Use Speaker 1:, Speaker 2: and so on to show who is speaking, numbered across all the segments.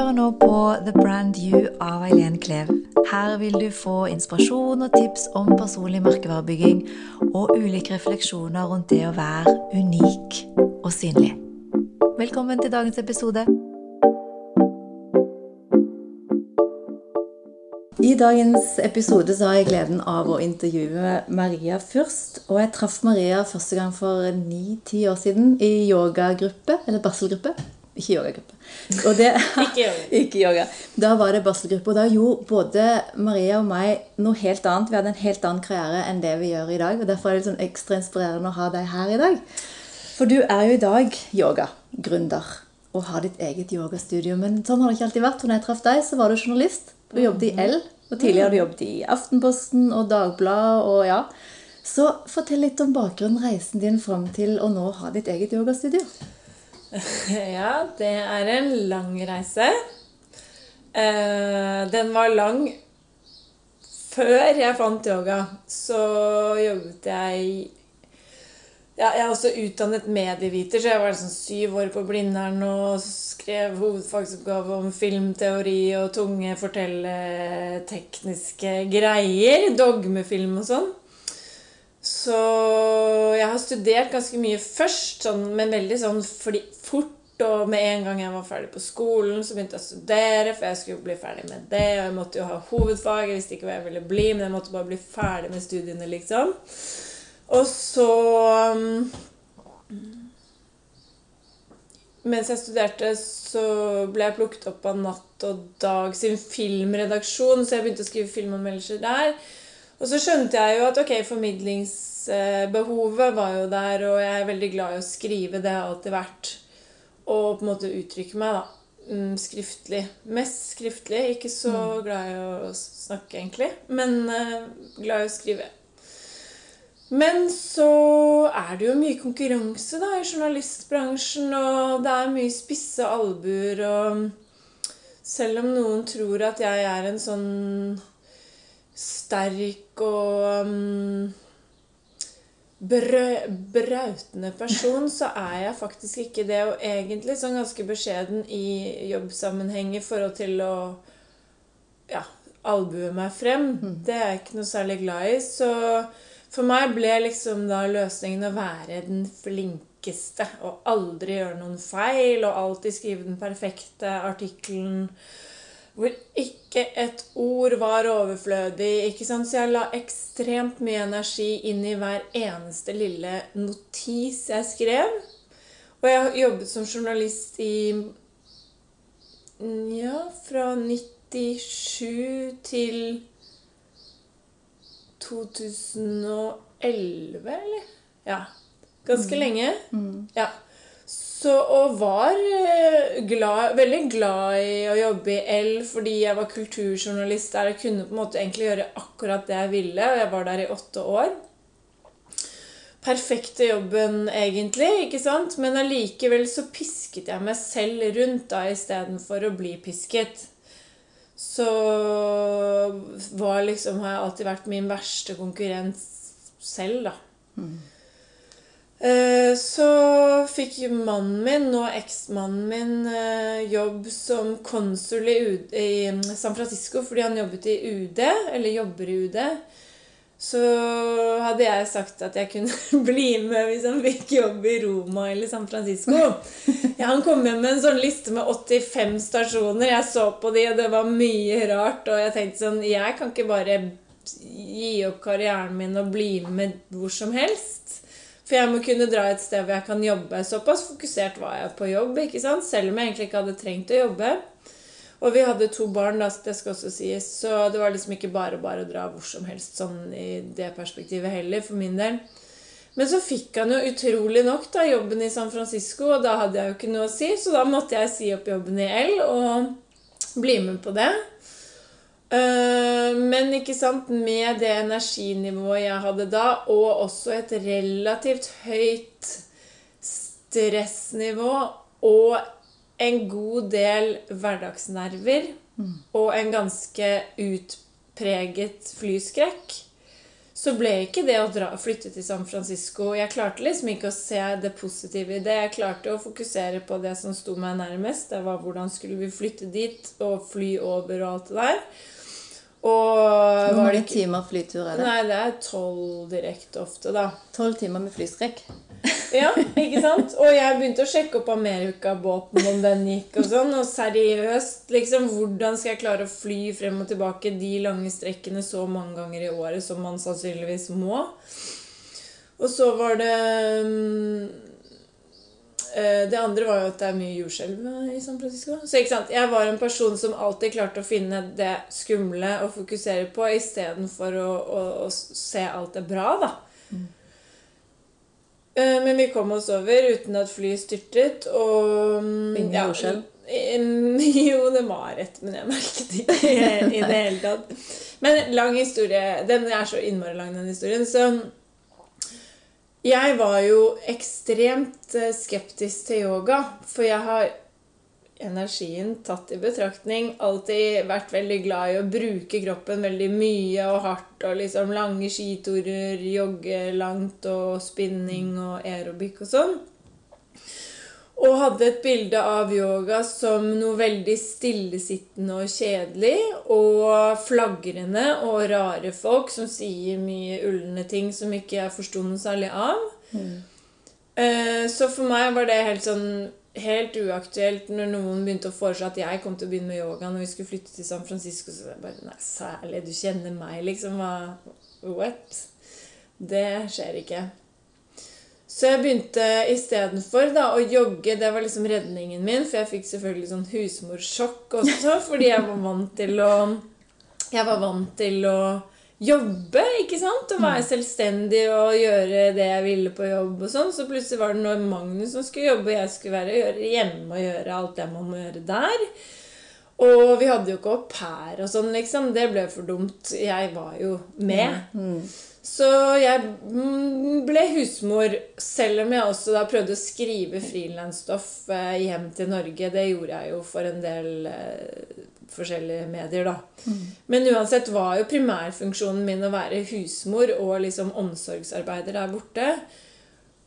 Speaker 1: hører nå på The Brand You av Eileen Klev. Her vil du få inspirasjon og tips om personlig merkevarebygging og ulike refleksjoner rundt det å være unik og synlig. Velkommen til dagens episode. I dagens episode så har jeg gleden av å intervjue Maria først. Og jeg traff Maria første gang for ni-ti år siden i yogagruppe, eller barselgruppe. Ikke yogagruppe. Og det,
Speaker 2: Ikke yoga.
Speaker 1: ikke yoga. Da var det barselgruppe, og da gjorde både Maria og meg noe helt annet. Vi hadde en helt annen karriere enn det vi gjør i dag. og Derfor er det sånn ekstra inspirerende å ha deg her i dag. For du er jo i dag yogagründer og har ditt eget yogastudio. Men sånn har det ikke alltid vært. For når jeg traff deg, så var du journalist. Du jobbet i L. Og tidligere har du jobbet i Aftenposten og Dagbladet og ja. Så fortell litt om bakgrunnen, reisen din fram til å nå ha ditt eget yogastudio.
Speaker 2: Ja, det er en lang reise. Eh, den var lang før jeg fant yoga. Så jobbet jeg ja, Jeg er også utdannet medieviter, så jeg var sånn syv år på Blindern og skrev hovedfagsoppgave om filmteori og tunge fortelletekniske greier. Dogmefilm og sånn. Så jeg har studert ganske mye først, sånn, men veldig sånn fordi, fort. Og med en gang jeg var ferdig på skolen, så begynte jeg å studere, for jeg skulle bli ferdig med det. Og jeg måtte jo ha hovedfag. Jeg visste ikke hva jeg ville bli, men jeg måtte bare bli ferdig med studiene, liksom. Og så um, Mens jeg studerte, så ble jeg plukket opp av Natt og Dag sin filmredaksjon, så jeg begynte å skrive filmanmeldelser der. Og så skjønte jeg jo at ok, formidlingsbehovet var jo der, og jeg er veldig glad i å skrive. Det har alltid vært. Og på en måte uttrykke meg, da. Mm, Skriftlig. Mest skriftlig. Ikke så glad i å snakke, egentlig. Men eh, glad i å skrive. Men så er det jo mye konkurranse da i journalistbransjen, og det er mye spisse albuer, og selv om noen tror at jeg er en sånn sterk og um, brautende person, så er jeg faktisk ikke det. Og egentlig sånn ganske beskjeden i jobbsammenheng i forhold til å ja, albue meg frem. Det er jeg ikke noe særlig glad i. Så for meg ble liksom da løsningen å være den flinkeste og aldri gjøre noen feil og alltid skrive den perfekte artikkelen hvor ikke et ord var overflødig. ikke sant? Så jeg la ekstremt mye energi inn i hver eneste lille notis jeg skrev. Og jeg har jobbet som journalist i Ja, fra 97 til 2011, eller? Ja. Ganske lenge. Ja. Så, og var eh, glad, veldig glad i å jobbe i L fordi jeg var kulturjournalist der jeg kunne på en måte egentlig gjøre akkurat det jeg ville. Og jeg var der i åtte år. Perfekte jobben, egentlig, ikke sant? Men allikevel så pisket jeg meg selv rundt da istedenfor å bli pisket. Så var liksom, har jeg alltid vært min verste konkurrent selv, da. Eh, Så fikk mannen min, nå eksmannen min, eh, jobb som konsul i, UD, i San Francisco fordi han jobbet i UD, eller jobber i UD. Så hadde jeg sagt at jeg kunne bli med hvis han fikk jobb i Roma eller San Francisco. Ja, han kom hjem med en sånn liste med 85 stasjoner. Jeg så på de, og det var mye rart. Og jeg tenkte sånn Jeg kan ikke bare gi opp karrieren min og bli med hvor som helst. For jeg må kunne dra et sted hvor jeg kan jobbe. Såpass fokusert var jeg på jobb, ikke sant? selv om jeg egentlig ikke hadde trengt å jobbe. Og vi hadde to barn, da, det skal også sies, så det var liksom ikke bare bare å dra hvor som helst sånn i det perspektivet heller, for min del. Men så fikk han jo utrolig nok da jobben i San Francisco, og da hadde jeg jo ikke noe å si, så da måtte jeg si opp jobben i L og bli med på det. Eh, Men ikke sant, med det energinivået jeg hadde da, og også et relativt høyt stressnivå og en god del hverdagsnerver og en ganske utpreget flyskrekk, så ble ikke det å dra, flytte til San Francisco Jeg klarte liksom ikke å se det positive i det. Jeg klarte å fokusere på det som sto meg nærmest. Det var hvordan skulle vi flytte dit og fly over og alt det der.
Speaker 1: Hvor mange
Speaker 2: ikke
Speaker 1: timer flytur er det?
Speaker 2: Nei, det er tolv direkte ofte, da.
Speaker 1: Tolv timer med flystrekk.
Speaker 2: Ja, ikke sant? Og jeg begynte å sjekke opp Amerikabåten, om den gikk og sånn. Og seriøst, liksom, hvordan skal jeg klare å fly frem og tilbake de lange strekkene så mange ganger i året som man sannsynligvis må? Og så var det mm, Det andre var jo at det er mye jordskjelv i San Francisco. Så ikke sant? jeg var en person som alltid klarte å finne det skumle å fokusere på, istedenfor å, å, å se alt det bra, da. Mm. Men vi kom oss over uten at flyet styrtet, og Ingen
Speaker 1: Ingen jordskjelv?
Speaker 2: mm, Jo, det var rett, men jeg merket det ikke i det hele tatt. Men lang historie. Den er så innmari lang, den historien. Så jeg var jo ekstremt eh, skeptisk til yoga, for jeg har energien tatt i betraktning alltid vært veldig glad i å bruke kroppen veldig mye og hardt. Og liksom lange skiturer, jogge langt og spinning og aerobic og sånn. Og hadde et bilde av yoga som noe veldig stillesittende og kjedelig. Og flagrende og rare folk som sier mye ulne ting som ikke jeg forsto noe særlig av. Mm. Så for meg var det helt sånn helt uaktuelt når noen begynte å foreslå at jeg kom til å begynne med yoga når vi skulle flytte til San Francisco. Så jeg bare Nei, særlig. Du kjenner meg, liksom. Hva What? Det skjer ikke. Så jeg begynte istedenfor å jogge. Det var liksom redningen min. For jeg fikk selvfølgelig sånn husmorsjokk også, fordi jeg var vant til å var vant til å jobbe, ikke sant? Og være selvstendig og gjøre det jeg ville på jobb og sånn. Så plutselig var det når Magnus som skulle jobbe, og jeg skulle være gjøre hjemme og gjøre alt det man må gjøre der. Og vi hadde jo ikke au pair og sånn, liksom. Det ble for dumt. Jeg var jo med. Så jeg mm, ble husmor, selv om jeg også da prøvde å skrive frilansstoff eh, hjem til Norge. Det gjorde jeg jo for en del eh, forskjellige medier, da. Men uansett var jo primærfunksjonen min å være husmor og liksom omsorgsarbeider der borte.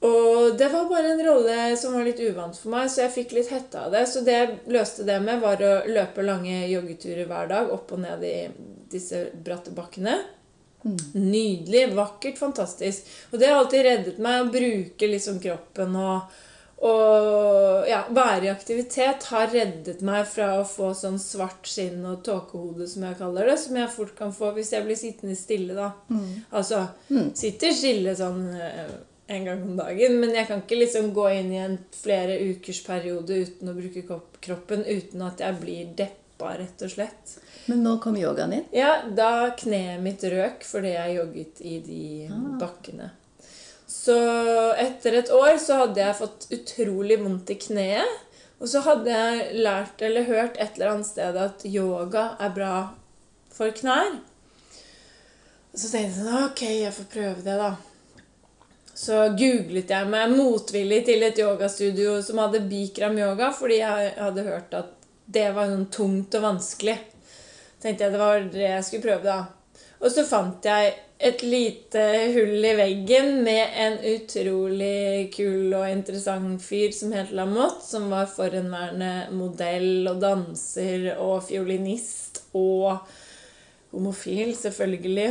Speaker 2: Og det var bare en rolle som var litt uvant for meg, så jeg fikk litt hette av det. Så det jeg løste det med, var å løpe lange joggeturer hver dag opp og ned i disse bratte bakkene. Nydelig, vakkert, fantastisk. Og det har alltid reddet meg å bruke liksom kroppen og, og ja, være i aktivitet har reddet meg fra å få sånn svart skinn og tåkehode, som jeg kaller det, som jeg fort kan få hvis jeg blir sittende stille, da. Altså sitter stille sånn eh, en gang om dagen, men jeg kan ikke liksom gå inn i en flere ukers periode uten å bruke kroppen, uten at jeg blir deppa, rett og slett.
Speaker 1: Men nå kom yogaen inn?
Speaker 2: Ja, da kneet mitt røk fordi jeg jogget i de bakkene. Så etter et år så hadde jeg fått utrolig vondt i kneet. Og så hadde jeg lært eller hørt et eller annet sted at yoga er bra for knær. Og så tenkte jeg sånn Ok, jeg får prøve det, da. Så googlet jeg meg motvillig til et yogastudio som hadde Bikram yoga, fordi jeg hadde hørt at det var sånn tungt og vanskelig. Tenkte jeg det var det jeg skulle prøve, da. Og så fant jeg et lite hull i veggen med en utrolig kul og interessant fyr som het Lamotte, som var forhenværende modell og danser og fiolinist og homofil, selvfølgelig.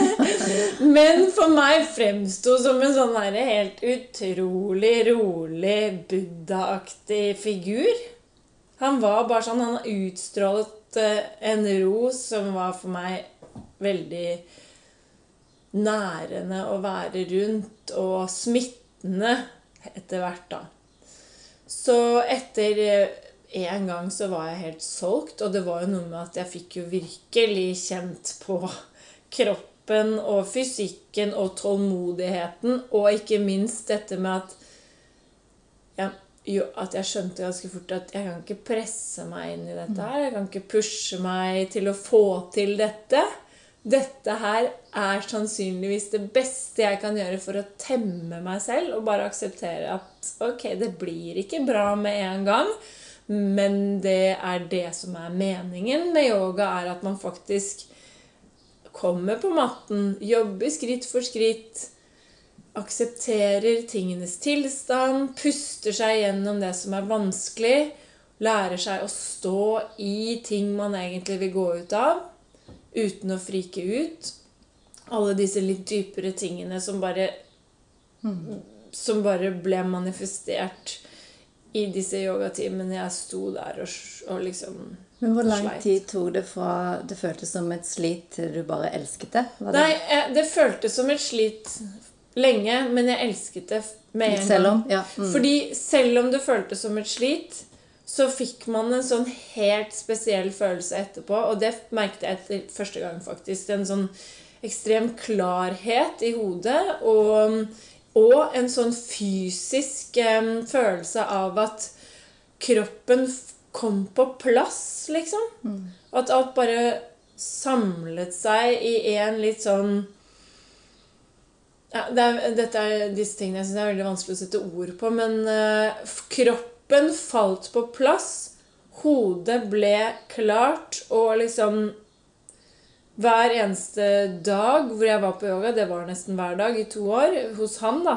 Speaker 2: Men for meg fremsto som en sånn helt utrolig rolig, buddha-aktig figur. Han var bare sånn Han utstrålet eh, en ro som var for meg veldig nærende å være rundt, og smittende etter hvert, da. Så etter en gang så var jeg helt solgt, og det var jo noe med at jeg fikk jo virkelig kjent på kroppen og fysikken og tålmodigheten, og ikke minst dette med at jo, at jeg skjønte ganske fort at jeg kan ikke presse meg inn i dette her. Jeg kan ikke pushe meg til å få til dette. Dette her er sannsynligvis det beste jeg kan gjøre for å temme meg selv og bare akseptere at ok, det blir ikke bra med en gang, men det er det som er meningen med yoga, er at man faktisk kommer på matten, jobber skritt for skritt, aksepterer tingenes tilstand, puster seg gjennom det som er vanskelig, lærer seg å stå i ting man egentlig vil gå ut av, uten å frike ut. Alle disse litt dypere tingene som bare Som bare ble manifestert i disse yogatimene jeg sto der og, og liksom
Speaker 1: Men hvor lang tid tok det fra det føltes som et slit, til du bare elsket det? Det
Speaker 2: Nei, det føltes som et slit lenge, men jeg elsket det med en
Speaker 1: selv
Speaker 2: gang.
Speaker 1: Ja. Mm.
Speaker 2: Fordi selv om det føltes som et slit, så fikk man en sånn helt spesiell følelse etterpå. Og det merket jeg etter første gang, faktisk. En sånn ekstrem klarhet i hodet. Og, og en sånn fysisk um, følelse av at kroppen kom på plass, liksom. At alt bare samlet seg i en litt sånn ja, det er, dette er disse tingene jeg synes er veldig vanskelig å sette ord på, men uh, kroppen falt på plass. Hodet ble klart, og liksom Hver eneste dag hvor jeg var på yoga, det var nesten hver dag i to år, hos han, da,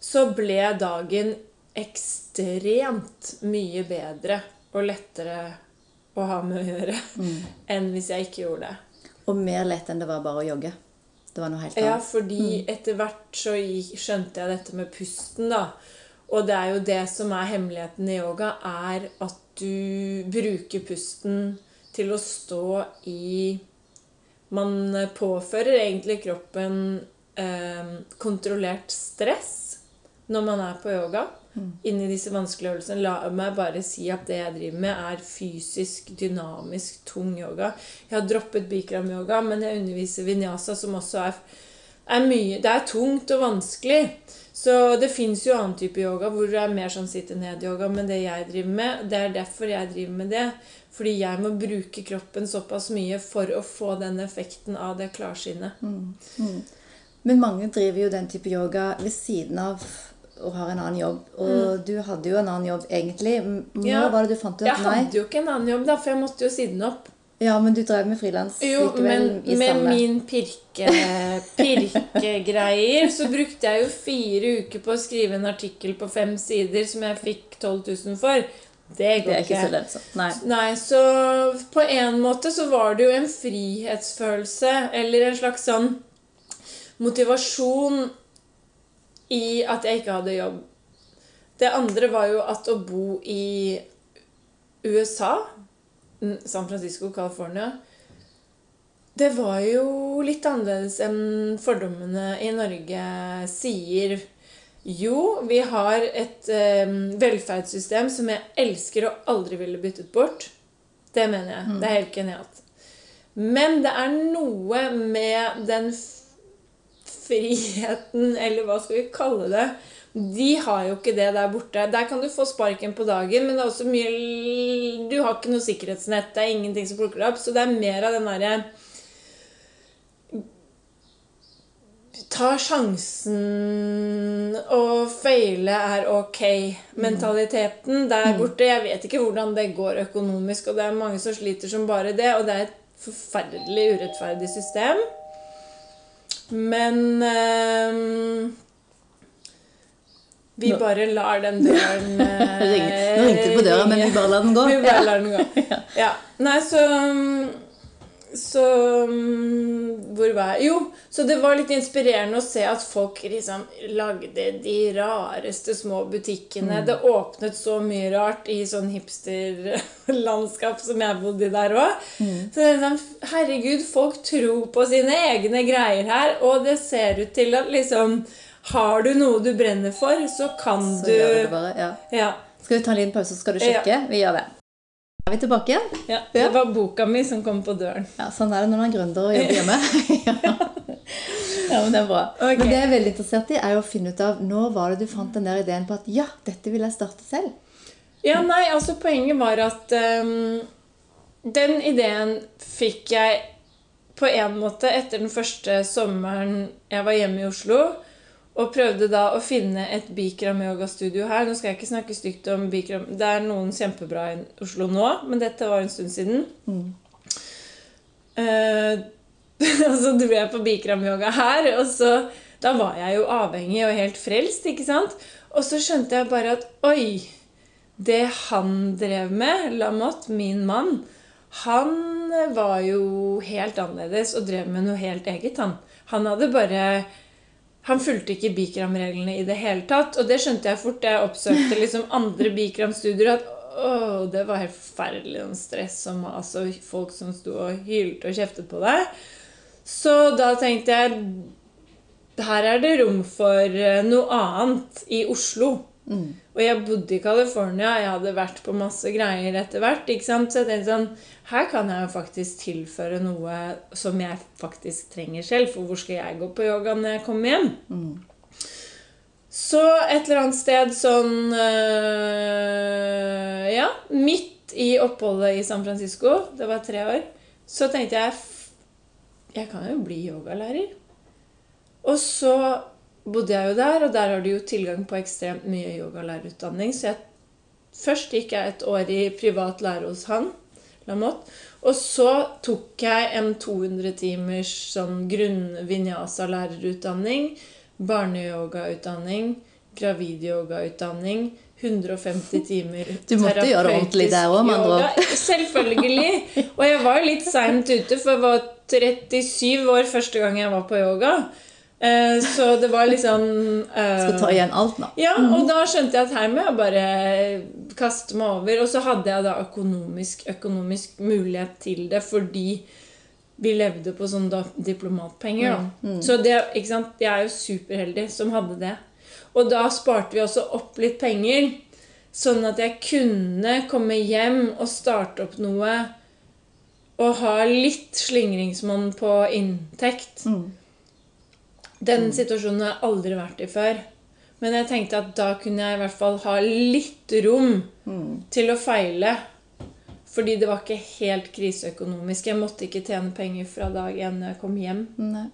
Speaker 2: så ble dagen ekstremt mye bedre og lettere å ha med å gjøre enn hvis jeg ikke gjorde det.
Speaker 1: Og mer lett enn det var bare å jogge. Det var noe helt
Speaker 2: Ja,
Speaker 1: fordi
Speaker 2: fordi etter hvert så skjønte jeg dette med pusten, da. Og det er jo det som er hemmeligheten i yoga, er at du bruker pusten til å stå i Man påfører egentlig kroppen eh, kontrollert stress når man er på yoga. Inni disse vanskelige øvelsene. La meg bare si at det jeg driver med, er fysisk, dynamisk, tung yoga. Jeg har droppet bikram-yoga, men jeg underviser vinyasa, som også er, er mye Det er tungt og vanskelig. Så det fins jo annen type yoga hvor det er mer sånn sitte-ned-yoga, men det jeg driver med, det er derfor jeg driver med det. Fordi jeg må bruke kroppen såpass mye for å få den effekten av det klarsynet.
Speaker 1: Men mange driver jo den type yoga ved siden av og har en annen jobb. Og du hadde jo en annen jobb egentlig. Når
Speaker 2: Mm. Ja.
Speaker 1: var det du fant ut
Speaker 2: Jeg
Speaker 1: Nei.
Speaker 2: hadde jo ikke en annen jobb, da, for jeg måtte jo si den opp.
Speaker 1: Ja, men du drev med frilans
Speaker 2: Jo,
Speaker 1: likevel
Speaker 2: men
Speaker 1: i
Speaker 2: med
Speaker 1: samme
Speaker 2: min pirke, pirkegreier så brukte jeg jo fire uker på å skrive en artikkel på fem sider som jeg fikk 12 000 for. Det går
Speaker 1: Det ikke så lønnsomt. Nei.
Speaker 2: Nei, så på en måte så var det jo en frihetsfølelse, eller en slags sånn motivasjon i at jeg ikke hadde jobb. Det andre var jo at å bo i USA, mm, San Francisco, California Det var jo litt annerledes enn fordommene i Norge sier. Jo, vi har et eh, velferdssystem som jeg elsker og aldri ville byttet bort. Det mener jeg. Det er helt genialt. Men det er noe med den friheten, eller hva skal vi kalle det De har jo ikke det der borte. Der kan du få sparken på dagen, men det er også mye Du har ikke noe sikkerhetsnett. Det er ingenting som plukker deg opp. Så det er mer av den derre Ta sjansen og feile er ok-mentaliteten der borte. Jeg vet ikke hvordan det går økonomisk, og det er mange som sliter som bare det. Og det er et forferdelig urettferdig system. Men ehm, vi
Speaker 1: Nå-
Speaker 2: bare lar den døren
Speaker 1: Nå ringte det på døra, men vi bare lar den gå.
Speaker 2: Vi bare lar den gå. Ja. Nei, så Så mm, Hvor var jeg? Jo, så det var litt inspirerende å se at folk liksom lagde de rareste små butikkene.
Speaker 1: Mm.
Speaker 2: Det åpnet så mye rart i sånn hipsterlandskap som jeg bodde i der òg.
Speaker 1: Mm.
Speaker 2: Så det sånn, herregud, folk tror på sine egne greier her, og det ser ut til at liksom Har du noe du brenner for, så kan
Speaker 1: Så
Speaker 2: du
Speaker 1: det bare. Ja.
Speaker 2: Ja.
Speaker 1: Skal vi ta en liten pause, så skal du sjekke? Vi gjør det. Er vi tilbake igjen.
Speaker 2: Ja, det var boka mi som kom på døren.
Speaker 1: Ja, Sånn er det når man er gründer og jobber hjemme. ja. ja, men det er bra.
Speaker 2: Okay.
Speaker 1: Men det jeg er veldig interessert i, er å finne ut av når var det du fant den der ideen på at ja, dette vil jeg starte selv.
Speaker 2: Ja, nei, altså Poenget var at um, den ideen fikk jeg på en måte etter den første sommeren jeg var hjemme i Oslo. Og prøvde da å finne et Bikram yogastudio her. Nå skal jeg ikke snakke stygt om Bikram. Det er noen kjempebra i Oslo nå, men dette var en stund siden. Eh, og så dro jeg på Bikram-yoga her, og så Da var jeg jo avhengig og helt frelst, ikke sant? Og så skjønte jeg bare at oi Det han drev med, Lamotte, min mann, han var jo helt annerledes og drev med noe helt eget, han. Han hadde bare han fulgte ikke Bikram-reglene i det hele tatt. Og det skjønte jeg fort da jeg oppsøkte liksom andre Bikram-studier. At å, det var helt forferdelig sånn stress og mas og folk som sto og hylte og kjeftet på deg. Så da tenkte jeg her er det rom for eh, noe annet i Oslo. Og jeg bodde i California, jeg hadde vært på masse greier etter hvert. ikke sant? Så jeg tenkte sånn Her kan jeg jo faktisk tilføre noe som jeg faktisk trenger selv. For hvor skal jeg gå på yoga når jeg kommer hjem? Så et eller annet sted sånn øh, Ja, midt i oppholdet i San Francisco, det var tre år, så tenkte jeg Jeg kan jo bli yogalærer. Og så bodde jeg jo der, og der har du jo tilgang på ekstremt mye yogalærerutdanning. Så jeg, først gikk jeg et år i privat lære hos han, Lamotte. Og så tok jeg en 200 timers sånn grunn-vinyasa-lærerutdanning. Barneyogautdanning. Gravidyogautdanning. 150 timer
Speaker 1: Du måtte gjøre ordentlig der òg, med andre ord.
Speaker 2: Selvfølgelig. Og jeg var litt seint ute, for jeg var 37 år første gang jeg var på yoga. Eh, Så det var liksom uh,
Speaker 1: Skal ta igjen alt nå.
Speaker 2: ja, og da skjønte jeg at her må jeg bare kaste meg over. Og så hadde jeg da økonomisk, økonomisk mulighet til det fordi vi levde på sånn da, diplomatpenger. da. Så det, ikke sant? jeg er jo superheldig som hadde det. Og da sparte vi også opp litt penger, sånn at jeg kunne komme hjem og starte opp noe og ha litt slingringsmonn på inntekt. Den situasjonen har jeg aldri vært i før. Men jeg tenkte at da kunne jeg i hvert fall ha litt rom til å feile. Fordi det var ikke helt kriseøkonomisk. Jeg måtte ikke tjene penger fra dag én når jeg kom hjem.
Speaker 1: Nei.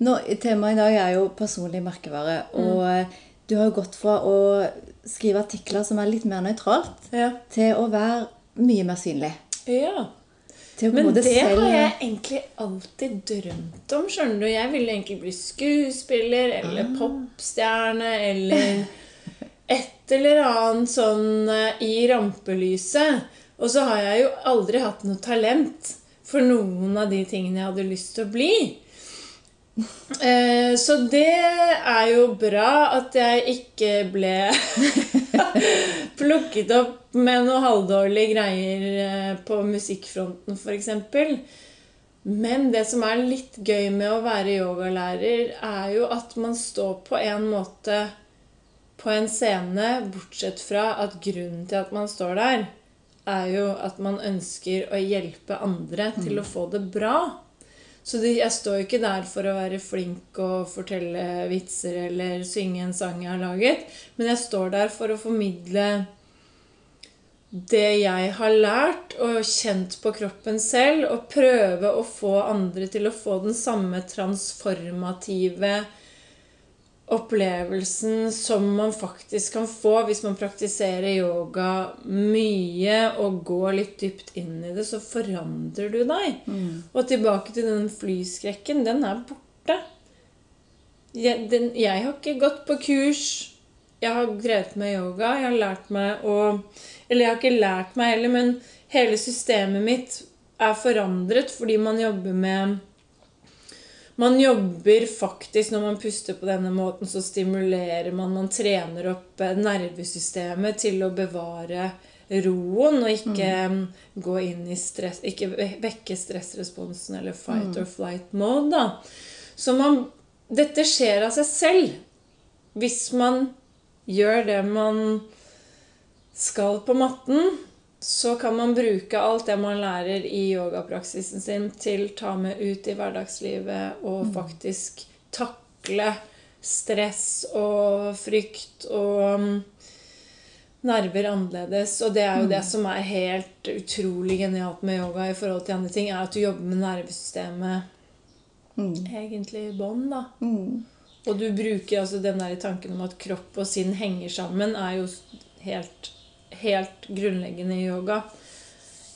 Speaker 1: Nå, Temaet i dag er jo personlig merkevare. Og eh, du har jo gått fra å skrive artikler som er litt mer nøytralt,
Speaker 2: Ja.
Speaker 1: til å være mye mer synlig.
Speaker 2: ja. Men det
Speaker 1: selv-
Speaker 2: har jeg egentlig alltid drømt om. skjønner du. Jeg ville egentlig bli skuespiller eller popstjerne eller et eller annet sånn eh, i rampelyset. Og så har jeg jo aldri hatt noe talent for noen av de tingene jeg hadde lyst til å bli. Eh, Så det er jo bra at jeg ikke ble plukket opp med noe halvdårlige greier eh, på musikkfronten, f.eks. Men det som er litt gøy med å være yogalærer, er jo at man står på en måte på en scene, bortsett fra at grunnen til at man står der, er jo at man ønsker å hjelpe andre til å få det bra. Så de, jeg står ikke der for å være flink og fortelle vitser eller synge en sang jeg har laget, men jeg står der for å formidle det jeg har lært og kjent på kroppen selv, og prøve å få andre til å få den samme transformative opplevelsen som man faktisk kan få hvis man praktiserer yoga mye og går litt dypt inn i det, så forandrer du deg. Og tilbake til den flyskrekken. Den er borte. Jeg, den, jeg har ikke gått på kurs. Jeg har drevet med yoga. Jeg har lært meg å Eller jeg har ikke lært meg heller, men hele systemet mitt er forandret fordi man jobber med man jobber faktisk Når man puster på denne måten, så stimulerer man Man trener opp eh, nervesystemet til å bevare roen og ikke mm. gå inn i stress Ikke vekke stressresponsen eller fight or flight mode. da. Så man Dette skjer av seg selv hvis man gjør det man skal på matten så kan man bruke alt det man lærer i yogapraksisen sin, til ta med ut i hverdagslivet og faktisk takle stress og frykt og mm, nerver annerledes. Og det er jo det som er helt utrolig genialt med yoga i forhold til andre ting, er at du jobber med nervesystemet egentlig i bånn, da. Og du bruker altså den der tanken om at kropp og sinn henger sammen, er jo helt, helt grunnleggende i yoga.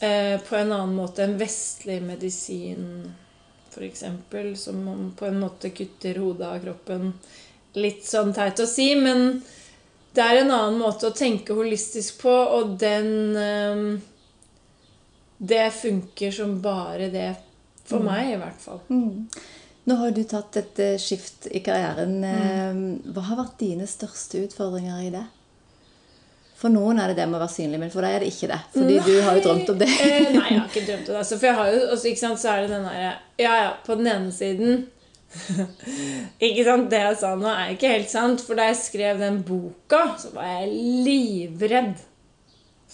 Speaker 2: Eh, på en annen måte enn vestlig medisin f.eks., som på en måte kutter hodet av kroppen. Litt sånn teit å si, men det er en annen måte å tenke holistisk på, og den eh, Det funker som bare det. For
Speaker 1: Mm.
Speaker 2: meg, i hvert fall.
Speaker 1: Nå har du tatt et eh, skift i karrieren.
Speaker 2: Mm.
Speaker 1: Hva har vært dine største utfordringer i det? For noen er det det med å være synlig, men for deg er det ikke det. Fordi du har jo drømt om det.
Speaker 2: Eh, nei, jeg har ikke drømt om det. Altså, for jeg har jo også, ikke sant, så er det den derre Ja, ja, på den ene siden Ikke sant, Det jeg sa nå, er ikke helt sant. For da jeg skrev den boka, så var jeg livredd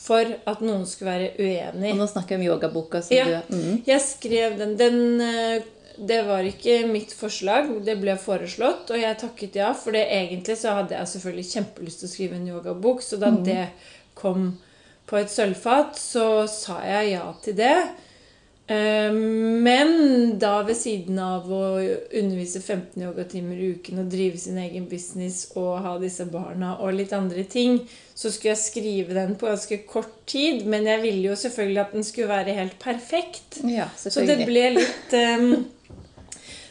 Speaker 2: for at noen skulle være uenig.
Speaker 1: Og nå snakker vi om yogaboka. som
Speaker 2: Ja,
Speaker 1: du, mm.
Speaker 2: jeg skrev den. den eh, det var ikke mitt forslag, det ble foreslått, og jeg takket ja. For det egentlig så hadde jeg selvfølgelig kjempelyst til å skrive en yogabok, så da det kom på et sølvfat, så sa jeg ja til det. Eh, Men da ved siden av å undervise 15 yogatimer i uken og drive sin egen business og ha disse barna og litt andre ting, så skulle jeg skrive den på ganske kort tid. Men jeg ville jo selvfølgelig at den skulle være helt perfekt.
Speaker 1: ja,
Speaker 2: Så det ble litt ehm,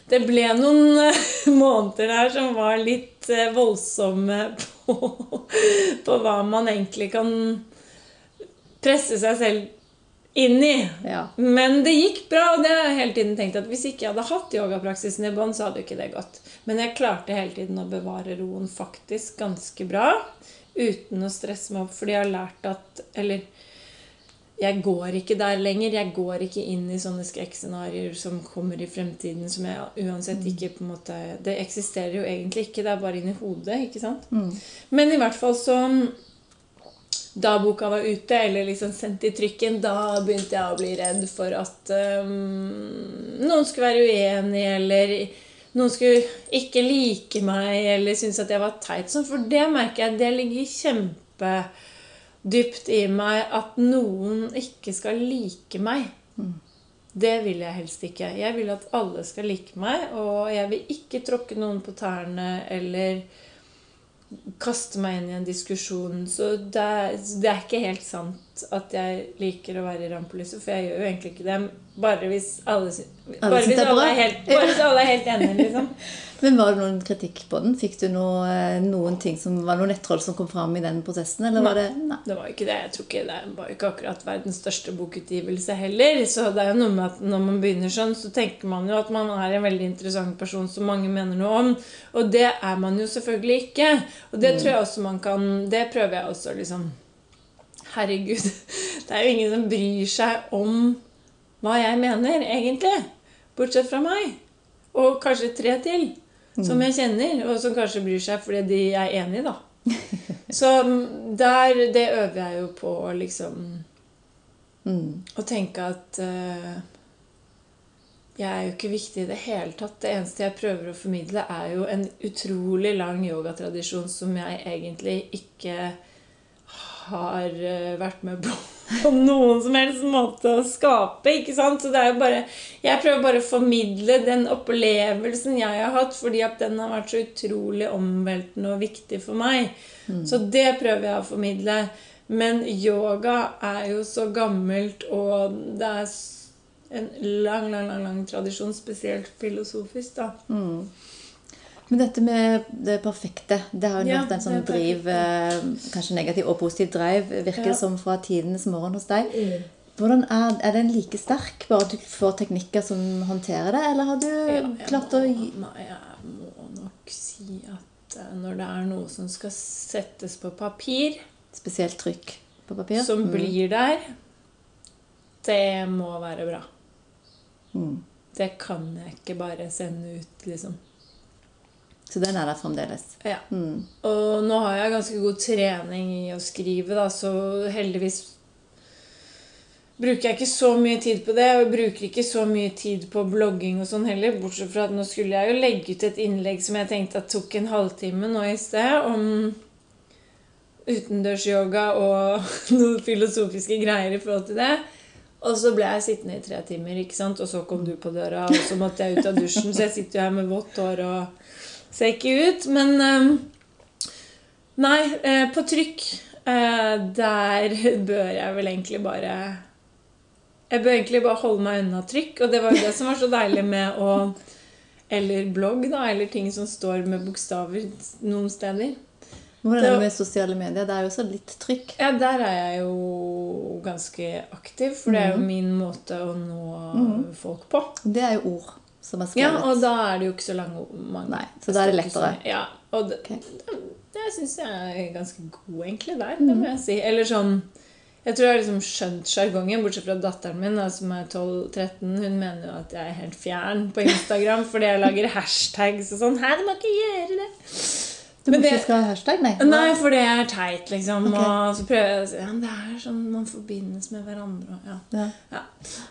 Speaker 2: Det ble noen eh, måneder der som var litt eh, voldsomme på, på hva man egentlig kan presse seg selv inn i.
Speaker 1: Ja.
Speaker 2: Men det gikk bra, og det har jeg hele tiden tenkt at hvis ikke jeg hadde hatt yogapraksisen i bånn, så hadde jo ikke det gått. Men jeg klarte hele tiden å bevare roen faktisk ganske bra. Uten å stresse meg opp, fordi jeg har lært at Eller jeg går ikke der lenger. Jeg går ikke inn i sånne skrekkscenarioer som kommer i fremtiden, som jeg uansett ikke på en måte Det eksisterer jo egentlig ikke. Det er bare inni hodet, ikke sant? Men i hvert fall så da boka var ute, eller liksom sendt i trykken, da begynte jeg å bli redd for at um, noen skulle være uenig, eller noen skulle ikke like meg, eller synes at jeg var teit. Sånn, for det merker jeg, det ligger kjempedypt i meg at noen ikke skal like meg. Det vil jeg helst ikke. Jeg vil at alle skal like meg, og jeg vil ikke tråkke noen på tærne eller kaste meg inn i en diskusjon. Så det er, det er ikke helt sant at jeg liker å være i rampelyset, for jeg gjør jo egentlig ikke det. Bare hvis alle, bare hvis alle, er helt, bare hvis alle er helt enige, liksom.
Speaker 1: Men var det noen kritikk på den? Fikk du noe, eh, noen ting som var noen nettroll som kom fram i den prosessen? Eller var det Nei.
Speaker 2: Det var jo ikke det. Jeg tror ikke Det var jo ikke akkurat verdens største bokutgivelse heller. Så det er jo noe med at når man begynner sånn, så tenker man jo at man er en veldig interessant person som mange mener noe om. Og det er man jo selvfølgelig ikke. Og det tror jeg også man kan Det prøver jeg også, liksom. Herregud. Det er jo ingen som bryr seg om hva jeg mener, egentlig. Bortsett fra meg. Og kanskje tre til. Som jeg kjenner, og som kanskje bryr seg fordi de er enige, da. Så mm, der, det øver jeg jo på å liksom
Speaker 1: Mm.
Speaker 2: Å tenke at uh, jeg er jo ikke viktig i det hele tatt. Det eneste jeg prøver å formidle, er jo en utrolig lang yogatradisjon som jeg egentlig ikke har eh, vært med på på noen som helst måte å skape. ikke sant? Så det er jo bare, Jeg prøver bare å formidle den opplevelsen jeg har hatt, fordi at den har vært så utrolig omveltende og viktig for meg. Så det prøver jeg å formidle. Men yoga er jo så gammelt, og det er en lang, lang, lang, lang tradisjon, spesielt filosofisk, da.
Speaker 1: Men dette med det perfekte, det har jo
Speaker 2: Ja,
Speaker 1: vært en sånn driv, eh, kanskje negativ og positiv drive, virker
Speaker 2: Ja.
Speaker 1: som fra tidenes morgen hos deg. Hvordan er, er den like sterk, bare at du får teknikker som håndterer det, eller har du
Speaker 2: Ja, klart
Speaker 1: klart å
Speaker 2: Nei, jeg må nok si at eh, når det er noe som skal settes på papir,
Speaker 1: Spesielt trykk på papir?
Speaker 2: som
Speaker 1: Mm.
Speaker 2: blir der, det må være bra.
Speaker 1: Mm.
Speaker 2: Det kan jeg ikke bare sende ut, liksom.
Speaker 1: Så den er der fremdeles.
Speaker 2: Ja.
Speaker 1: Mm.
Speaker 2: Og nå har jeg ganske god trening i å skrive, da, så heldigvis bruker jeg ikke så mye tid på det. Og jeg bruker ikke så mye tid på blogging og sånn heller. Bortsett fra at nå skulle jeg jo legge ut et innlegg som jeg tenkte at tok en halvtime nå i sted, om utendørsyoga og noen filosofiske greier i forhold til det. Og så ble jeg sittende i tre timer, ikke sant? og så kom du på døra, og så måtte jeg ut av dusjen. Så jeg sitter jo her med vått hår og ser ikke ut. Men eh, Nei, eh, på trykk eh, Der bør jeg vel egentlig bare Jeg bør egentlig bare holde meg unna trykk. Og det var jo det som var så deilig med å Eller blogg, da. Eller ting som står med bokstaver noen steder.
Speaker 1: Hvordan er
Speaker 2: Det-
Speaker 1: med sosiale medier? Det er jo også litt trykk.
Speaker 2: Ja, der er jeg jo ganske aktiv, for det er jo min måte å nå folk på.
Speaker 1: Det er jo ord som er
Speaker 2: Ja, og da er det jo ikke så lange mange
Speaker 1: Nei, så da er det lettere.
Speaker 2: Ja, og det,
Speaker 1: okay.
Speaker 2: det, det syns jeg er ganske god egentlig der, det må jeg si. Eller sånn Jeg tror jeg har liksom skjønt sjargongen, bortsett fra datteren min, da, som er 12-13. Hun mener jo at jeg er helt fjern på Instagram fordi jeg lager hashtags og sånn. Hei, du må ikke gjøre det!
Speaker 1: Du
Speaker 2: Men det-
Speaker 1: ikke skal ha hashtag, nei?
Speaker 2: Nei, for det er teit, liksom.
Speaker 1: Okay.
Speaker 2: Og så prøver jeg å si ja, det er sånn man forbindes med hverandre. og Ja.
Speaker 1: Ja.
Speaker 2: Ja.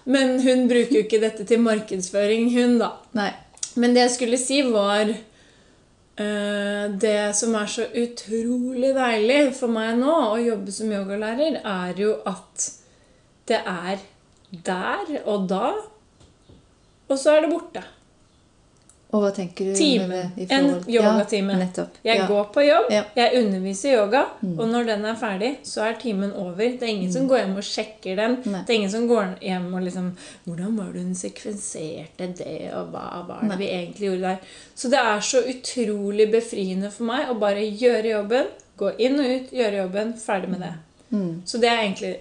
Speaker 2: Men hun bruker jo ikke dette til markedsføring, hun, da.
Speaker 1: Nei.
Speaker 2: Men det jeg skulle si, var eh, Det som er så utrolig deilig for meg nå å jobbe som yogalærer, er jo at det er der og da, og så er det borte.
Speaker 1: Og hva tenker du
Speaker 2: Time.
Speaker 1: med i
Speaker 2: En yogatime.
Speaker 1: Ja, nettopp.
Speaker 2: Jeg
Speaker 1: ja.
Speaker 2: går på jobb,
Speaker 1: Ja. Mm.
Speaker 2: jeg underviser yoga, og når den er ferdig, så er timen over. Det er ingen som går hjem og sjekker den.
Speaker 1: Mm. Nei.
Speaker 2: Det er ingen som går hjem og liksom 'Hvordan var det hun sekvenserte det, og hva var det
Speaker 1: Nei.
Speaker 2: vi egentlig gjorde der?' Så det er så utrolig befriende for meg å bare gjøre jobben, gå inn og ut, gjøre jobben, ferdig med det.
Speaker 1: Mm.
Speaker 2: Så det er egentlig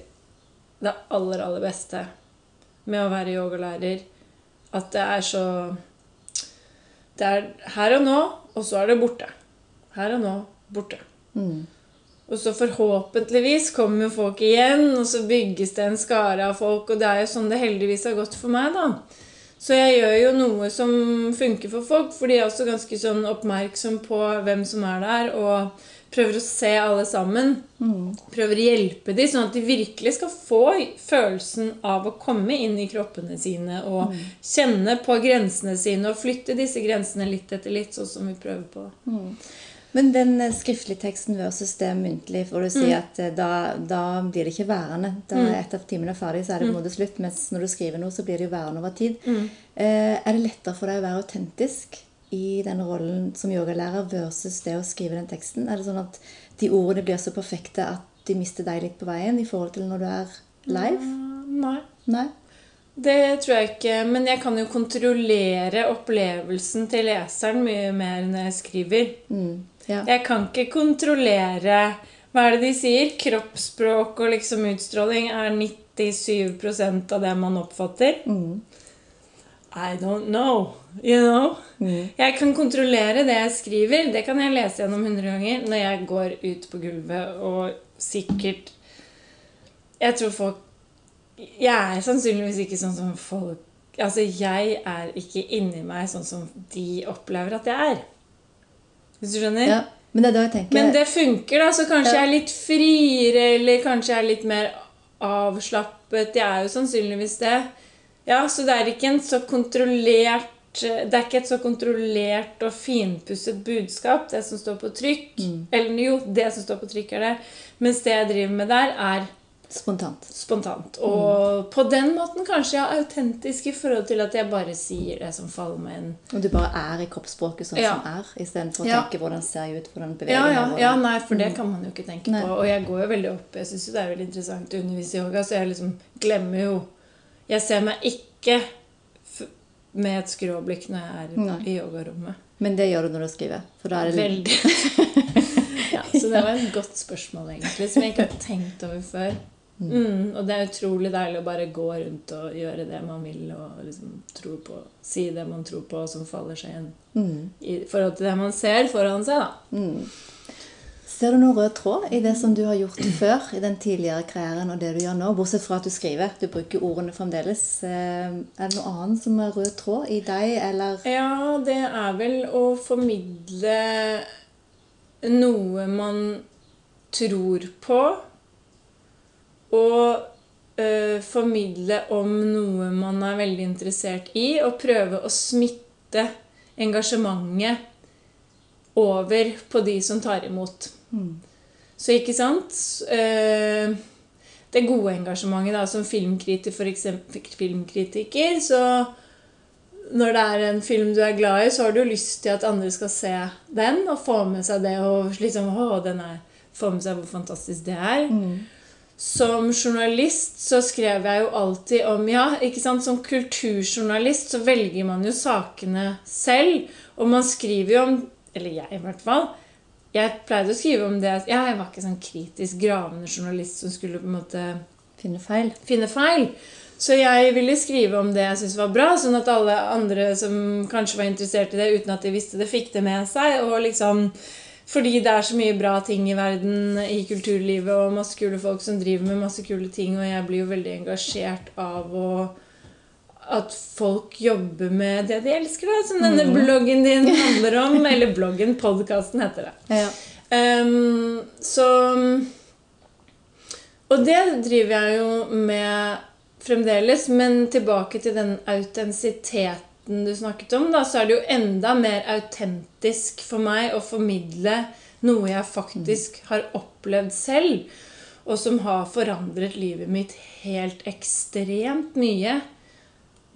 Speaker 2: det aller, aller beste med å være yogalærer. At det er så Det er her og nå, og så er det borte. Her og nå, borte.
Speaker 1: Mm.
Speaker 2: Og så forhåpentligvis kommer jo folk igjen, og så bygges det en skare av folk. Og det er jo sånn det heldigvis har gått for meg, da. Så jeg gjør jo noe som funker for folk, for de er også ganske sånn oppmerksom på hvem som er der, og prøver å se alle sammen. Prøver å hjelpe dem, sånn at de virkelig skal få følelsen av å komme inn i kroppene sine og kjenne på grensene sine og flytte disse grensene litt etter litt, sånn som vi prøver på.
Speaker 1: Men den eh, skriftlige teksten versus det muntlig, for du
Speaker 2: Mm.
Speaker 1: sier at eh, da, da blir det ikke værende. Da etter at timen er ferdig, så er det på en måte slutt. Mens når du skriver noe, så blir det jo værende over tid.
Speaker 2: Mm.
Speaker 1: Eh, er det lettere for deg å være autentisk i den rollen som yogalærer versus det å skrive den teksten? Er det sånn at de ordene blir så perfekte at de mister deg litt på veien i forhold til når du er live?
Speaker 2: Nei.
Speaker 1: Nei?
Speaker 2: Det tror jeg ikke, men jeg kan jo kontrollere opplevelsen til leseren mye mer når jeg skriver.
Speaker 1: Mm. Ja.
Speaker 2: Jeg kan ikke kontrollere Hva er det de sier? Kroppsspråk og liksom utstråling er 97% av det man oppfatter.
Speaker 1: Mm.
Speaker 2: I don't know. You know?
Speaker 1: Mm.
Speaker 2: Jeg kan kontrollere det jeg skriver. Det kan jeg lese gjennom 100 ganger når jeg går ut på gulvet og sikkert Jeg tror folk Jeg er sannsynligvis ikke sånn som folk Altså, jeg er ikke inni meg sånn som de opplever at jeg er. Hvis du skjønner?
Speaker 1: ja. Men det er tenker
Speaker 2: Men det funker, da. Så kanskje
Speaker 1: Ja.
Speaker 2: jeg er litt friere, eller kanskje jeg er litt mer avslappet. Jeg er jo sannsynligvis det. Ja, Så det er ikke en så kontrollert Det er ikke et så kontrollert og finpusset budskap, det som står på trykk.
Speaker 1: Mm.
Speaker 2: Eller jo, det som står på trykk, er det. Mens det jeg driver med der, er
Speaker 1: Spontant.
Speaker 2: spontant. Og på den måten kanskje jeg er autentisk i forhold til at jeg bare sier det som faller meg inn.
Speaker 1: Og du bare er i kroppsspråket sånn
Speaker 2: Ja.
Speaker 1: som er, istedenfor å
Speaker 2: Ja.
Speaker 1: tenke hvordan ser jeg ut, hvordan beveger jeg
Speaker 2: ja,
Speaker 1: meg.
Speaker 2: ja, nei, for det kan man jo ikke tenke
Speaker 1: Nei.
Speaker 2: på. Og jeg går jo veldig opp. Jeg syns jo det er veldig interessant å undervise i yoga, så jeg liksom glemmer jo Jeg ser meg ikke med et skråblikk når jeg er
Speaker 1: Nei.
Speaker 2: i yogarommet.
Speaker 1: Men det gjør du når du skriver. Er
Speaker 2: Veldig. ja, så det var et godt spørsmål, egentlig, som jeg ikke har tenkt over før. Mm, og det er utrolig deilig å bare gå rundt og gjøre det man vil, og liksom tro på, si det man tror på, som faller seg inn
Speaker 1: mm.
Speaker 2: i forhold til det man ser foran seg, da.
Speaker 1: Mm. Ser du noen rød tråd i det som du har gjort før, i den tidligere karrieren, og det du gjør nå? Bortsett fra at du skriver. Du bruker ordene fremdeles. Eh, Er det noe annet som er rød tråd i deg, eller
Speaker 2: Ja, det er vel å formidle noe man tror på. Og øh, formidle om noe man er veldig interessert i. Og prøve å smitte engasjementet over på de som tar imot. Så ikke sant eh, Det gode engasjementet da, som filmkritiker, for eksempel, filmkritiker, så når det er en film du er glad i, så har du lyst til at andre skal se den og få med seg det. og liksom, å, den er, Få med seg hvor fantastisk det er. som journalist så skrev jeg jo alltid om Ja, ikke sant, som kulturjournalist så velger man jo sakene selv. Og man skriver jo om Eller jeg, i hvert fall. Jeg pleide å skrive om det ja, Jeg var ikke sånn kritisk gravende journalist som skulle på en måte
Speaker 1: Finne feil.
Speaker 2: finne feil. Så jeg ville skrive om det jeg syntes var bra, sånn at alle andre som kanskje var interessert i det uten at de visste det, fikk det med seg. Og liksom fordi det er så mye bra ting i verden, i kulturlivet, og masse kule folk som driver med masse kule ting, og jeg blir jo veldig engasjert av å at folk jobber med det de elsker, da. Som denne bloggen din handler om. Eller bloggen, podkasten heter det.
Speaker 1: Ja.
Speaker 2: Um, så Og det driver jeg jo med fremdeles. Men tilbake til den autentisiteten du snakket om, da, så er det jo enda mer autentisk for meg å formidle noe jeg faktisk har opplevd selv, og som har forandret livet mitt helt ekstremt mye.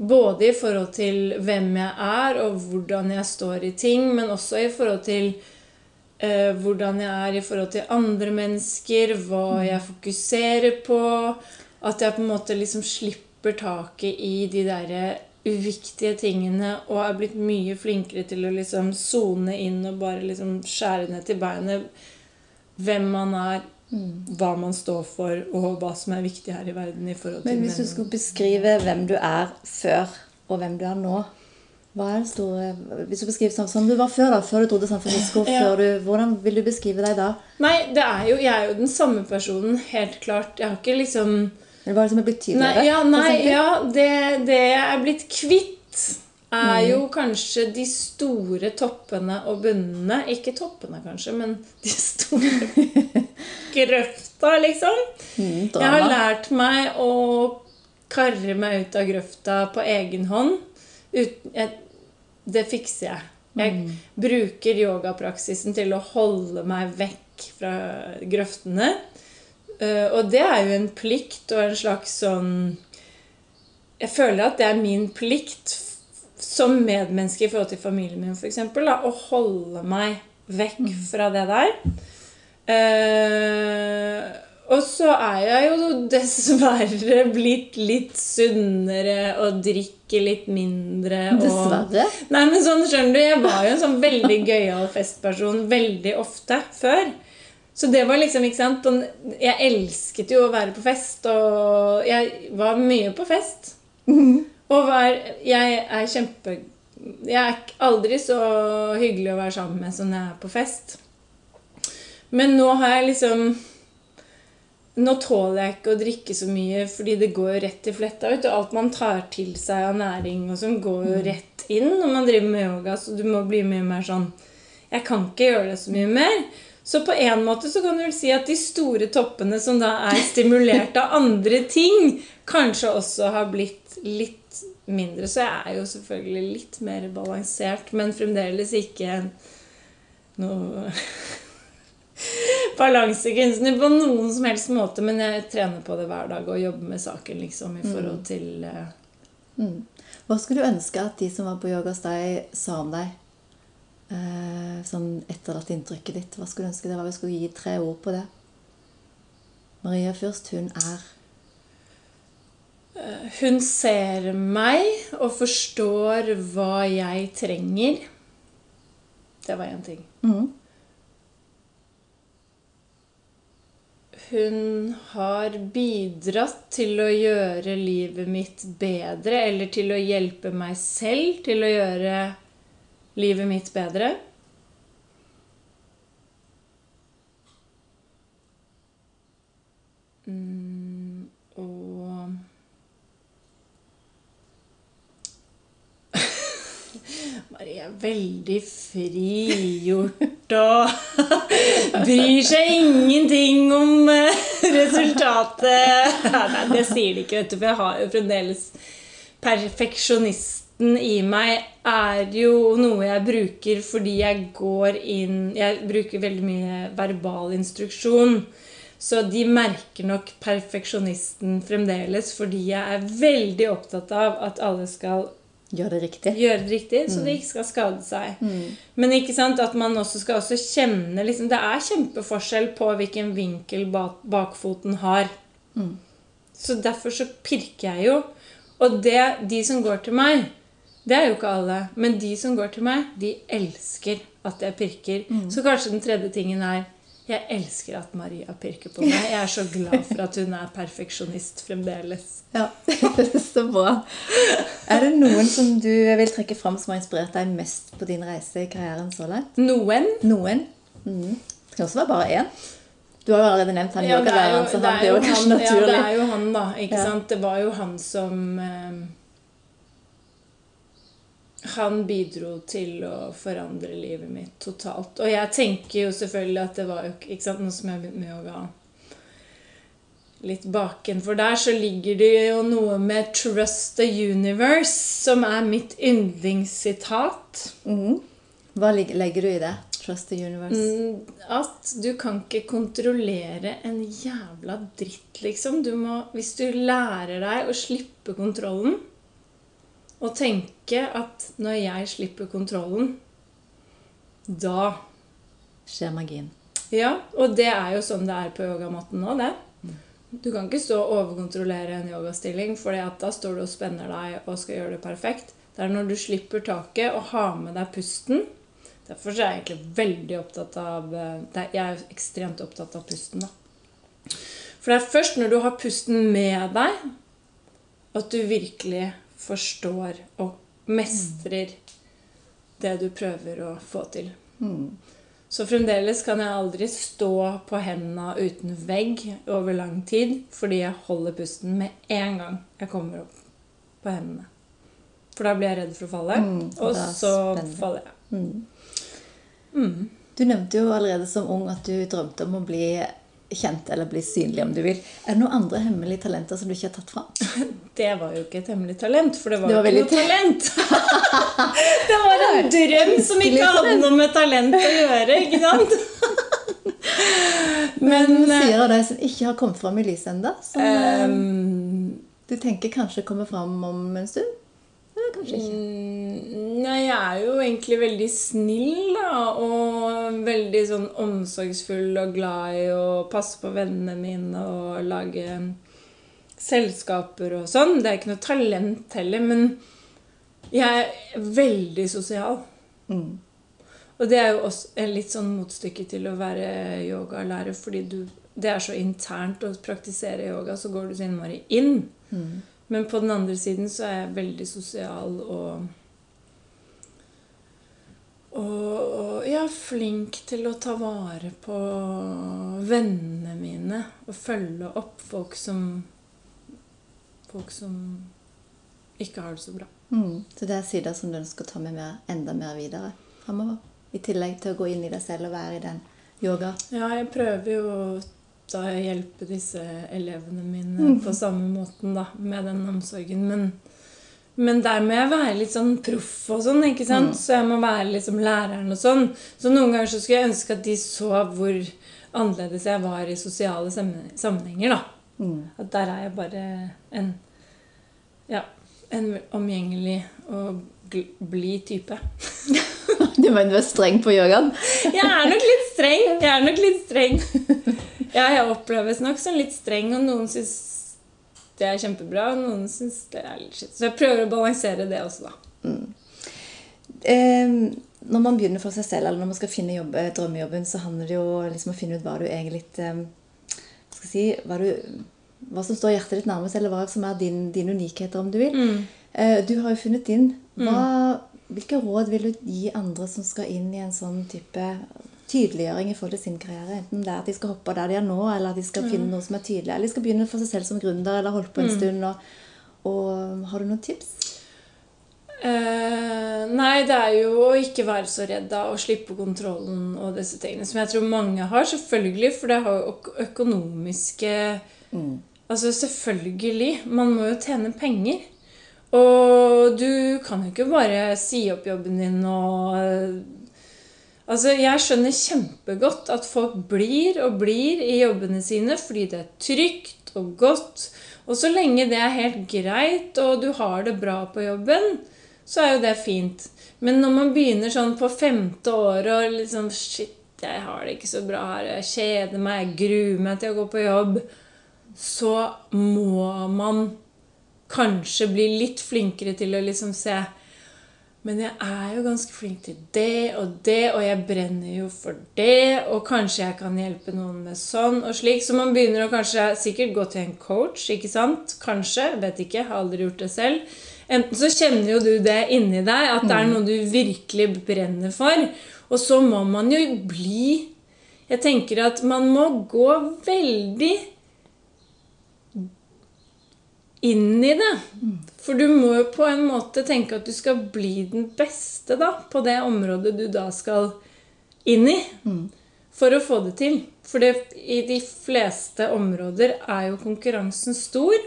Speaker 2: Både i forhold til hvem jeg er, og hvordan jeg står i ting, men også i forhold til eh, hvordan jeg er i forhold til andre mennesker, hva jeg fokuserer på. At jeg på en måte liksom slipper taket i de derre uviktige tingene og er blitt mye flinkere til å liksom sone inn og bare liksom skjære ned til beinet hvem man er, hva man står for, og hva som er viktig her i verden i forhold til
Speaker 1: Men hvis du skulle beskrive hvem du er før, og hvem du er nå hva er det store, Hvis du beskriver sånn som du var før, da, før du dro til San Francisco,
Speaker 2: Ja.
Speaker 1: du, hvordan vil du beskrive deg da?
Speaker 2: Nei, det er jo, jeg er jo den samme personen, helt klart. Jeg har ikke liksom
Speaker 1: Hva er det som er blitt tydeligere?
Speaker 2: Nei, ja, nei, ja det, det jeg er blitt kvitt, er
Speaker 1: Mm.
Speaker 2: jo kanskje de store toppene og bunnene. Ikke toppene, kanskje, men de store grøfta, liksom.
Speaker 1: Mm,
Speaker 2: Jeg har lært meg å karre meg ut av grøfta på egen hånd. Uten, jeg, det fikser jeg. Jeg
Speaker 1: Mm.
Speaker 2: bruker yogapraksisen til å holde meg vekk fra grøftene. Eh, og det er jo en plikt og en slags sånn Jeg føler at det er min plikt som medmenneske i forhold til familien min, f.eks. Å holde meg vekk fra det der. Uh, og så er jeg jo dessverre blitt litt sunnere og drikker litt mindre. Og
Speaker 1: Dessverre.
Speaker 2: Nei, men sånn, skjønner du, Jeg var jo en sånn veldig gøyal festperson veldig ofte før. Så det var liksom, ikke sant sånn- Jeg elsket jo å være på fest, og jeg var mye på fest. Og var, jeg er kjempe Jeg er aldri så hyggelig å være sammen med som jeg er på fest. Men nå har jeg liksom Nå tåler jeg ikke å drikke så mye, fordi det går jo rett i fletta. ut. Og Alt man tar til seg av næring og sånn, går jo rett inn når man driver med yoga. Så du må bli mye mer sånn Jeg kan ikke gjøre det så mye mer. Så på en måte så kan du vel si at de store toppene som da er stimulert av andre ting, kanskje også har blitt litt mindre. Så jeg er jo selvfølgelig litt mer balansert, men fremdeles ikke noe balansekunstner på noen som helst måte. Men jeg trener på det hver dag og jobber med saken liksom i forhold til eh,
Speaker 1: Hva skulle du ønske at de som var på yoga hos deg, sa om deg? Eh, sånn etterlatt-inntrykket ditt. Hva skulle du ønske det var? Vi skulle gi tre ord på det. Maria først. Hun er
Speaker 2: Hun ser meg og forstår hva jeg trenger. Det var én ting.
Speaker 1: Mm.
Speaker 2: Hun har bidratt til å gjøre livet mitt bedre, eller til å hjelpe meg selv til å gjøre livet mitt bedre. Mm, og Marie er veldig frigjort og bryr seg ingenting om eh, resultatet. Nei, det sier de ikke, vet du, for jeg har jo fremdeles Perfeksjonisten i meg er jo noe jeg bruker fordi jeg går inn Jeg bruker veldig mye verbal instruksjon. Så de merker nok perfeksjonisten fremdeles fordi jeg er veldig opptatt av at alle skal
Speaker 1: Gjør det riktig.
Speaker 2: gjøre det riktig, så de ikke skal skade seg. Men ikke sant, at man også skal også kjenne liksom, Det er kjempeforskjell på hvilken vinkel bak, bakfoten har. Så derfor så pirker jeg jo. Og det, de som går til meg, det er jo ikke alle, men de som går til meg, de elsker at jeg pirker. Så kanskje den tredje tingen er jeg elsker at Maria pirker på meg. Jeg er så glad for at hun er perfeksjonist fremdeles.
Speaker 1: Ja, Så bra. Er det noen som du vil trekke fram som har inspirert deg mest på din reise i karrieren så langt?
Speaker 2: Noen
Speaker 1: Noen? Mm. Det kan også være bare én. Du har jo allerede nevnt han
Speaker 2: Ja, er
Speaker 1: yogalæreren, så han blir
Speaker 2: jo
Speaker 1: kanskje
Speaker 2: naturlig. ja, det er jo han, da. Ikke
Speaker 1: Ja.
Speaker 2: sant? Det var jo han som eh, Han bidro til å forandre livet mitt totalt. Og jeg tenker jo selvfølgelig at det var jo ikke sant, noe som jeg begynte begynt med yoga litt bakenfor der, så ligger det jo noe med 'trust the universe', som er mitt yndlingssitat.
Speaker 1: Mm. Hva legger du i det? Trust the universe.
Speaker 2: Mm, At du kan ikke kontrollere en jævla dritt, liksom. Du må, hvis du lærer deg å slippe kontrollen, og tenke at når jeg slipper kontrollen, da
Speaker 1: Skjer magien.
Speaker 2: Ja, og det er jo sånn det er på yogamatten nå, det. Du kan ikke stå og overkontrollere en yogastilling, for da står du og spenner deg og skal gjøre det perfekt. Det er når du slipper taket og har med deg pusten. Derfor er jeg egentlig veldig opptatt av eh, Jeg er ekstremt opptatt av pusten, da. For det er først når du har pusten med deg, at du virkelig forstår og mestrer det du prøver å få til. Så fremdeles kan jeg aldri stå på hendene uten vegg over lang tid, fordi jeg holder pusten med en gang jeg kommer opp på hendene. For da blir jeg redd for å falle,
Speaker 1: Mm, og
Speaker 2: og så
Speaker 1: spennende.
Speaker 2: faller jeg.
Speaker 1: Mm.
Speaker 2: Mm.
Speaker 1: Du nevnte jo allerede som ung at du drømte om å bli kjent eller bli synlig, om du vil. Er det noen andre hemmelige talenter som du ikke har tatt fram?
Speaker 2: Det var jo ikke et hemmelig talent, for det var
Speaker 1: Det
Speaker 2: jo
Speaker 1: var
Speaker 2: ikke noe talent. det var en drøm som ikke hadde noe med talent å gjøre, ikke sant?
Speaker 1: Men
Speaker 2: Men
Speaker 1: sier av de som ikke har kommet fram i lyset ennå, som eh,
Speaker 2: ehm,
Speaker 1: du tenker kanskje kommer fram om en stund? Kanskje ikke?
Speaker 2: Mm, Nei, jeg er jo egentlig veldig snill, da. Og veldig sånn omsorgsfull og glad i å passe på vennene mine og lage selskaper og sånn. Det er ikke noe talent heller, men jeg er veldig sosial.
Speaker 1: Mm.
Speaker 2: Og det er jo også en litt sånn motstykke til å være yogalærer, fordi du, det er så internt å praktisere yoga, så går du så innmari inn.
Speaker 1: Mm.
Speaker 2: Men på den andre siden så er jeg veldig sosial og og, og ja, flink til å ta vare på vennene mine og følge opp folk som Folk som ikke har det så bra.
Speaker 1: Mm. Så det er sider som du ønsker å ta med mer, enda mer videre framover? I tillegg til å gå inn i deg selv og være i den yoga?
Speaker 2: Ja, jeg prøver jo da hjelpe disse elevene mine på samme måten, da, med den omsorgen. Men, men der må jeg være litt sånn proff og sånn, ikke sant? Så jeg må være liksom læreren og sånn. Så noen ganger så skulle jeg ønske at de så hvor annerledes jeg var i sosiale sammenhenger, da.
Speaker 1: Mm.
Speaker 2: At der er jeg bare en Ja, en omgjengelig og blid type.
Speaker 1: Du mener du er streng på yogaen?
Speaker 2: Jeg er nok litt streng. Jeg er nok litt streng. Ja, jeg oppleves nok som litt streng, og noen syns det er kjempebra, og noen syns det er litt skitt. Så jeg prøver å balansere det også, da.
Speaker 1: Eh, når man begynner for seg selv, eller når man skal finne jobb, eh, drømmejobben, så handler det jo liksom om å finne ut hva du egentlig eh, skal si, hva, du, hva som står hjertet ditt nærmest, eller hva som er din, dine unikheter, om du vil. Eh, du har jo funnet din. Hva, hvilke råd vil du gi andre som skal inn i en sånn type tydeliggjøring i forhold til sin karriere? Enten det er at de skal hoppe der de er nå, eller at de skal finne noe som er tydelig, eller de skal begynne for seg selv som gründer, eller holde på en stund. Og, og har du noen tips?
Speaker 2: Eh, nei, det er jo å ikke være så redd av og slippe kontrollen og disse tingene. Som jeg tror mange har, selvfølgelig. For det har jo øk økonomiske Altså selvfølgelig. Man må jo tjene penger. Og du kan jo ikke bare si opp jobben din og Altså, Jeg skjønner kjempegodt at folk blir og blir i jobbene sine fordi det er trygt og godt. Og så lenge det er helt greit, og du har det bra på jobben, så er jo det fint. Men når man begynner sånn på femte året og liksom Shit, jeg har det ikke så bra her. Jeg kjeder meg. Jeg gruer meg til å gå på jobb. så må man kanskje bli litt flinkere til å liksom se Men jeg er jo ganske flink til det og det, og jeg brenner jo for det, og kanskje jeg kan hjelpe noen med sånn og slik. Så man begynner å kanskje sikkert gå til en coach, ikke sant? Kanskje. Vet ikke. Har aldri gjort det selv. Enten så kjenner jo du det inni deg, at det er noe du virkelig brenner for. Og så må man jo bli Jeg tenker at man må gå veldig inn i det. For du må jo på en måte tenke at du skal bli den beste da, på det området du da skal inn i. For å få det til. For det, i de fleste områder er jo konkurransen stor.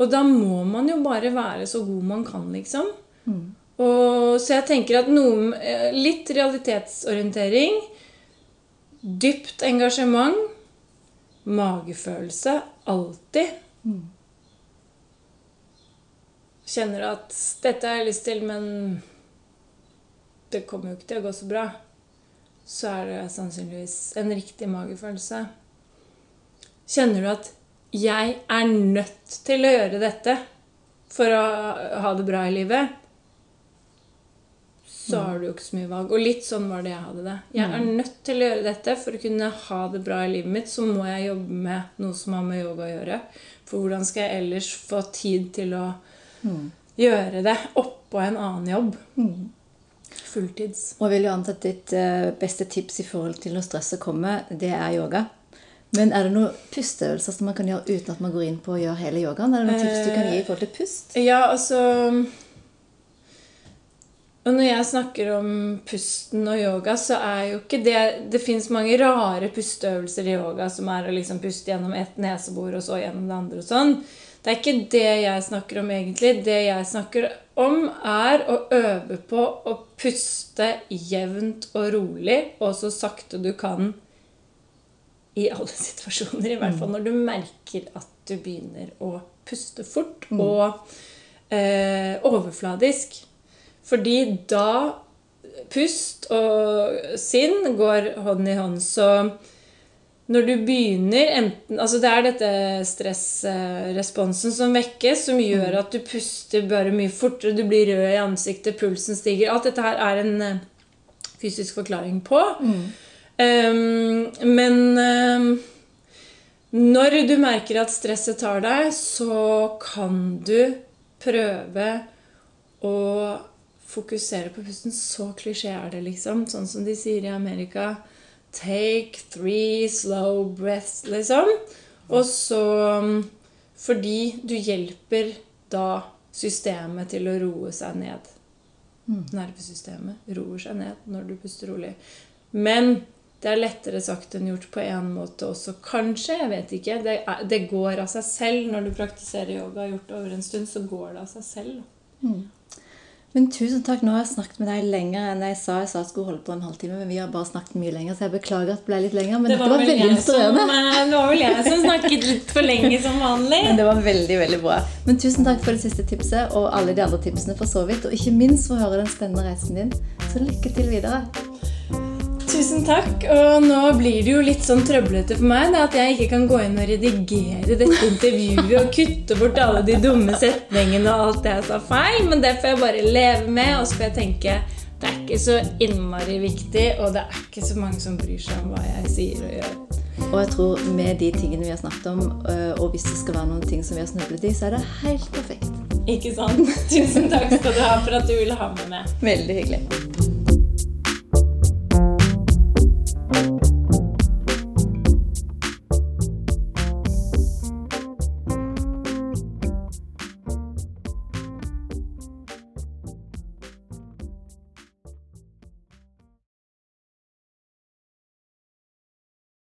Speaker 2: Og da må man jo bare være så god man kan, liksom. Og, så jeg tenker at noe, eh, litt realitetsorientering, dypt engasjement, magefølelse alltid. Kjenner at 'dette har jeg lyst til, men det kommer jo ikke til å gå så bra', så er det sannsynligvis en riktig magefølelse. Kjenner du at 'jeg er nødt til å gjøre dette for å ha det bra i livet', så har du jo ikke så mye valg. Og litt sånn var det jeg hadde det. Jeg er nødt til å gjøre dette for å kunne ha det bra i livet mitt. Så må jeg jobbe med noe som har med yoga å gjøre. For hvordan skal jeg ellers få tid til å gjøre det oppå en annen jobb? Fulltids.
Speaker 1: Og jeg vil jo anta at ditt eh, beste tips i forhold til når stresset kommer, det er yoga. Men er det noen pusteøvelser som man kan gjøre uten at man går inn på å gjøre hele yogaen? Er det noen tips du kan gi i forhold til pust?
Speaker 2: Ja, altså Og når jeg snakker om pusten og yoga, så er jo ikke det Det fins mange rare pusteøvelser i yoga som er å liksom puste gjennom ett nesebor og så gjennom det andre og sånn. Det er ikke det jeg snakker om egentlig. Det jeg snakker om, er å øve på å puste jevnt og rolig, og så sakte du kan i alle situasjoner. I hvert fall når du merker at du begynner å puste fort og eh, overfladisk. Fordi da pust og sinn går hånd i hånd. Så når du begynner enten, altså Det er dette stressresponsen som vekkes, som gjør at du puster bare mye fortere, du blir rød i ansiktet, pulsen stiger. Alt dette her er en eh, fysisk forklaring på. Um, men um, når du merker at stresset tar deg, så kan du prøve å fokusere på pusten. Så klisjé er det, liksom. Sånn som de sier i Amerika. Take three slow breaths, liksom. Og så um, Fordi du hjelper da systemet til å roe seg ned. Nervesystemet roer seg ned når du puster rolig. Men det er lettere sagt enn gjort på en måte også. Kanskje. Jeg vet ikke. Det, er, det går av seg selv. Når du praktiserer yoga gjort over en stund, så går det av seg selv.
Speaker 1: Men tusen takk. Nå har jeg snakket med deg lenger enn jeg sa jeg sa jeg skulle holde på en halvtime. Men vi har bare snakket mye lenger, så jeg beklager at det ble litt lenger. Men
Speaker 2: Det
Speaker 1: dette
Speaker 2: var,
Speaker 1: var
Speaker 2: vel
Speaker 1: veldig
Speaker 2: som,
Speaker 1: inspirerende.
Speaker 2: det var vel jeg som snakket litt for lenge som vanlig.
Speaker 1: Men det var veldig, veldig bra. Men tusen takk for det siste tipset, og alle de andre tipsene for så vidt. Og ikke minst for å høre den spennende reisen din. Så lykke til videre.
Speaker 2: Tusen takk. Og nå blir det jo litt sånn trøblete for meg da, at jeg ikke kan gå inn og redigere dette intervjuet og kutte bort alle de dumme setningene og alt det jeg sa feil, men det får jeg bare leve med, og så får jeg tenke det er ikke så innmari viktig, og det er ikke så mange som bryr seg om hva jeg sier og gjør.
Speaker 1: Og jeg tror med de tingene vi har snakket om, øh, og hvis det skal være noen ting som vi har snublet i, så er det helt perfekt.
Speaker 2: Ikke sant? Tusen takk skal du ha for at du ville ha med meg.
Speaker 1: Veldig hyggelig.